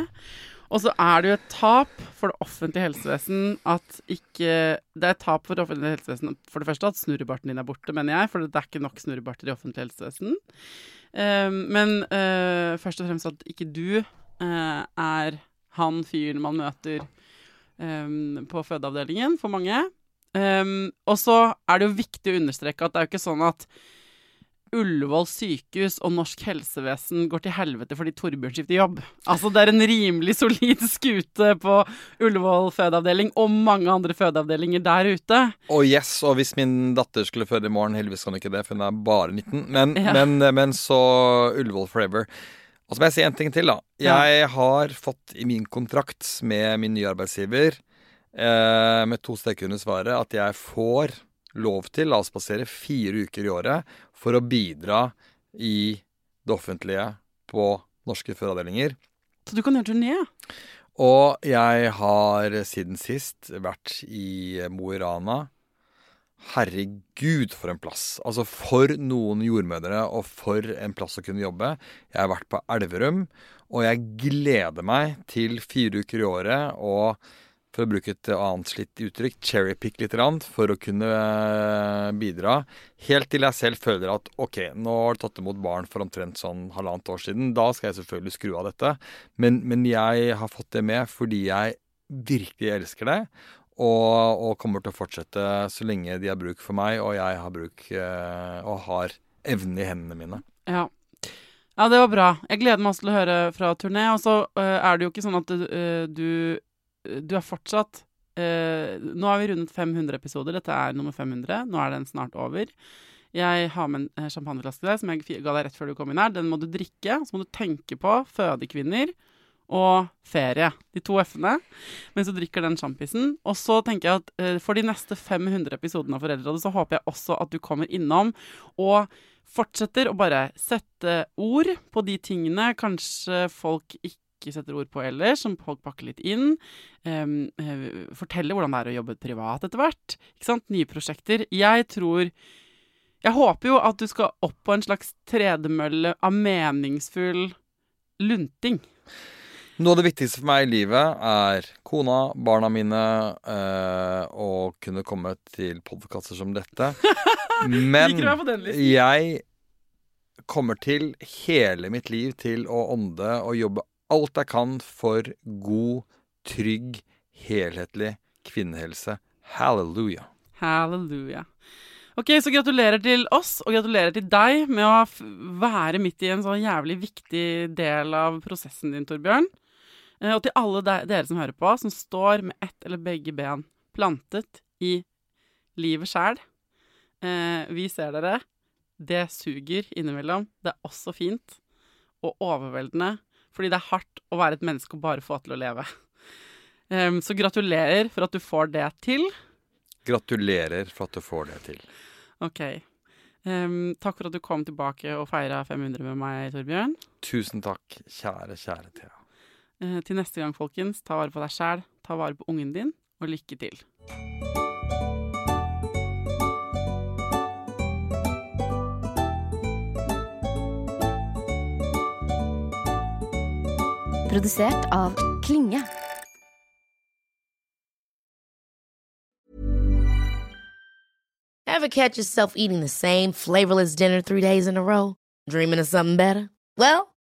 Og så er det jo et tap for det offentlige helsevesen at ikke Det er et tap for det offentlige helsevesen for det første at snurrebarten din er borte, mener jeg, for det er ikke nok snurrebarter i offentlig helsevesen. Eh, men eh, først og fremst at ikke du er han fyren man møter eh, på fødeavdelingen for mange. Um, og så er det jo viktig å understreke at det er jo ikke sånn at Ullevål sykehus og norsk helsevesen går til helvete fordi Torbjørn skifter jobb. Altså Det er en rimelig solid skute på Ullevål fødeavdeling og mange andre fødeavdelinger der ute. Og yes, og hvis min datter skulle føde i morgen Heldigvis kan hun ikke det, for hun er bare 19. Men, Ja. men, men så Ullevål forever. Og så må jeg si en ting til, da. Jeg har fått i min kontrakt med min nye arbeidsgiver, eh, med to streker under svaret, at jeg får lov til, oss passere, fire uker i året for å bidra i det offentlige på norske fødeavdelinger. Så du kan gjøre turné. Og jeg har siden sist vært i Mo i Rana. Herregud, for en plass. Altså, for noen jordmødre, og for en plass å kunne jobbe. Jeg har vært på Elverum, og jeg gleder meg til fire uker i året og for å bruke et annet slitt uttrykk, cherrypick litt grann, for å kunne eh, bidra. Helt til jeg selv føler at ok, nå har du tatt imot barn for omtrent sånn halvannet år siden. Da skal jeg selvfølgelig skru av dette. Men, men jeg har fått det med fordi jeg virkelig elsker det. Og, og kommer til å fortsette så lenge de har bruk for meg, og jeg har bruk eh, og har evnen i hendene mine. Ja. ja, det var bra. Jeg gleder meg også til å høre fra turné. Og så uh, er det jo ikke sånn at du, øh, du, du er fortsatt uh, Nå har vi rundet 500 episoder. Dette er nummer 500. Nå er den snart over. Jeg har med en champagneflaske til deg som jeg ga deg rett før du kom inn her. Den må du drikke. Så må du tenke på fødekvinner og ferie. De to f-ene. Mens du drikker den sjampisen. Og så tenker jeg at eh, for de neste 500 episodene av Foreldrerådet så håper jeg også at du kommer innom og fortsetter å bare sette ord på de tingene kanskje folk ikke setter ord på ellers, som folk pakker litt inn. Eh, forteller hvordan det er å jobbe privat etter hvert. Ikke sant? Nye prosjekter. Jeg tror Jeg håper jo at du skal opp på en slags tredemølle av meningsfull lunting. Noe av det viktigste for meg i livet er kona, barna mine, og kunne komme til podkaster som dette. Men jeg kommer til hele mitt liv til å ånde og jobbe alt jeg kan for god, trygg, helhetlig kvinnehelse. Halleluja. Halleluja. Ok, så gratulerer til oss, og gratulerer til deg med å være midt i en sånn jævlig viktig del av prosessen din, Torbjørn. Eh, og til alle de dere som hører på, som står med ett eller begge ben plantet i livet sjæl. Eh, vi ser dere. Det suger innimellom. Det er også fint og overveldende, fordi det er hardt å være et menneske og bare få til å leve. Så gratulerer for at du får det til. Gratulerer for at du får det til. Ok. Um, takk for at du kom tilbake og feira 500 med meg, Torbjørn. Tusen takk, kjære, kjære Thea. Eh, til neste gang, folkens, ta vare på deg sjæl, ta vare på ungen din, og lykke til. Produsert av Klinge. Ever Ever catch yourself eating the same flavorless dinner three days in a row? Dreaming of something better? Well,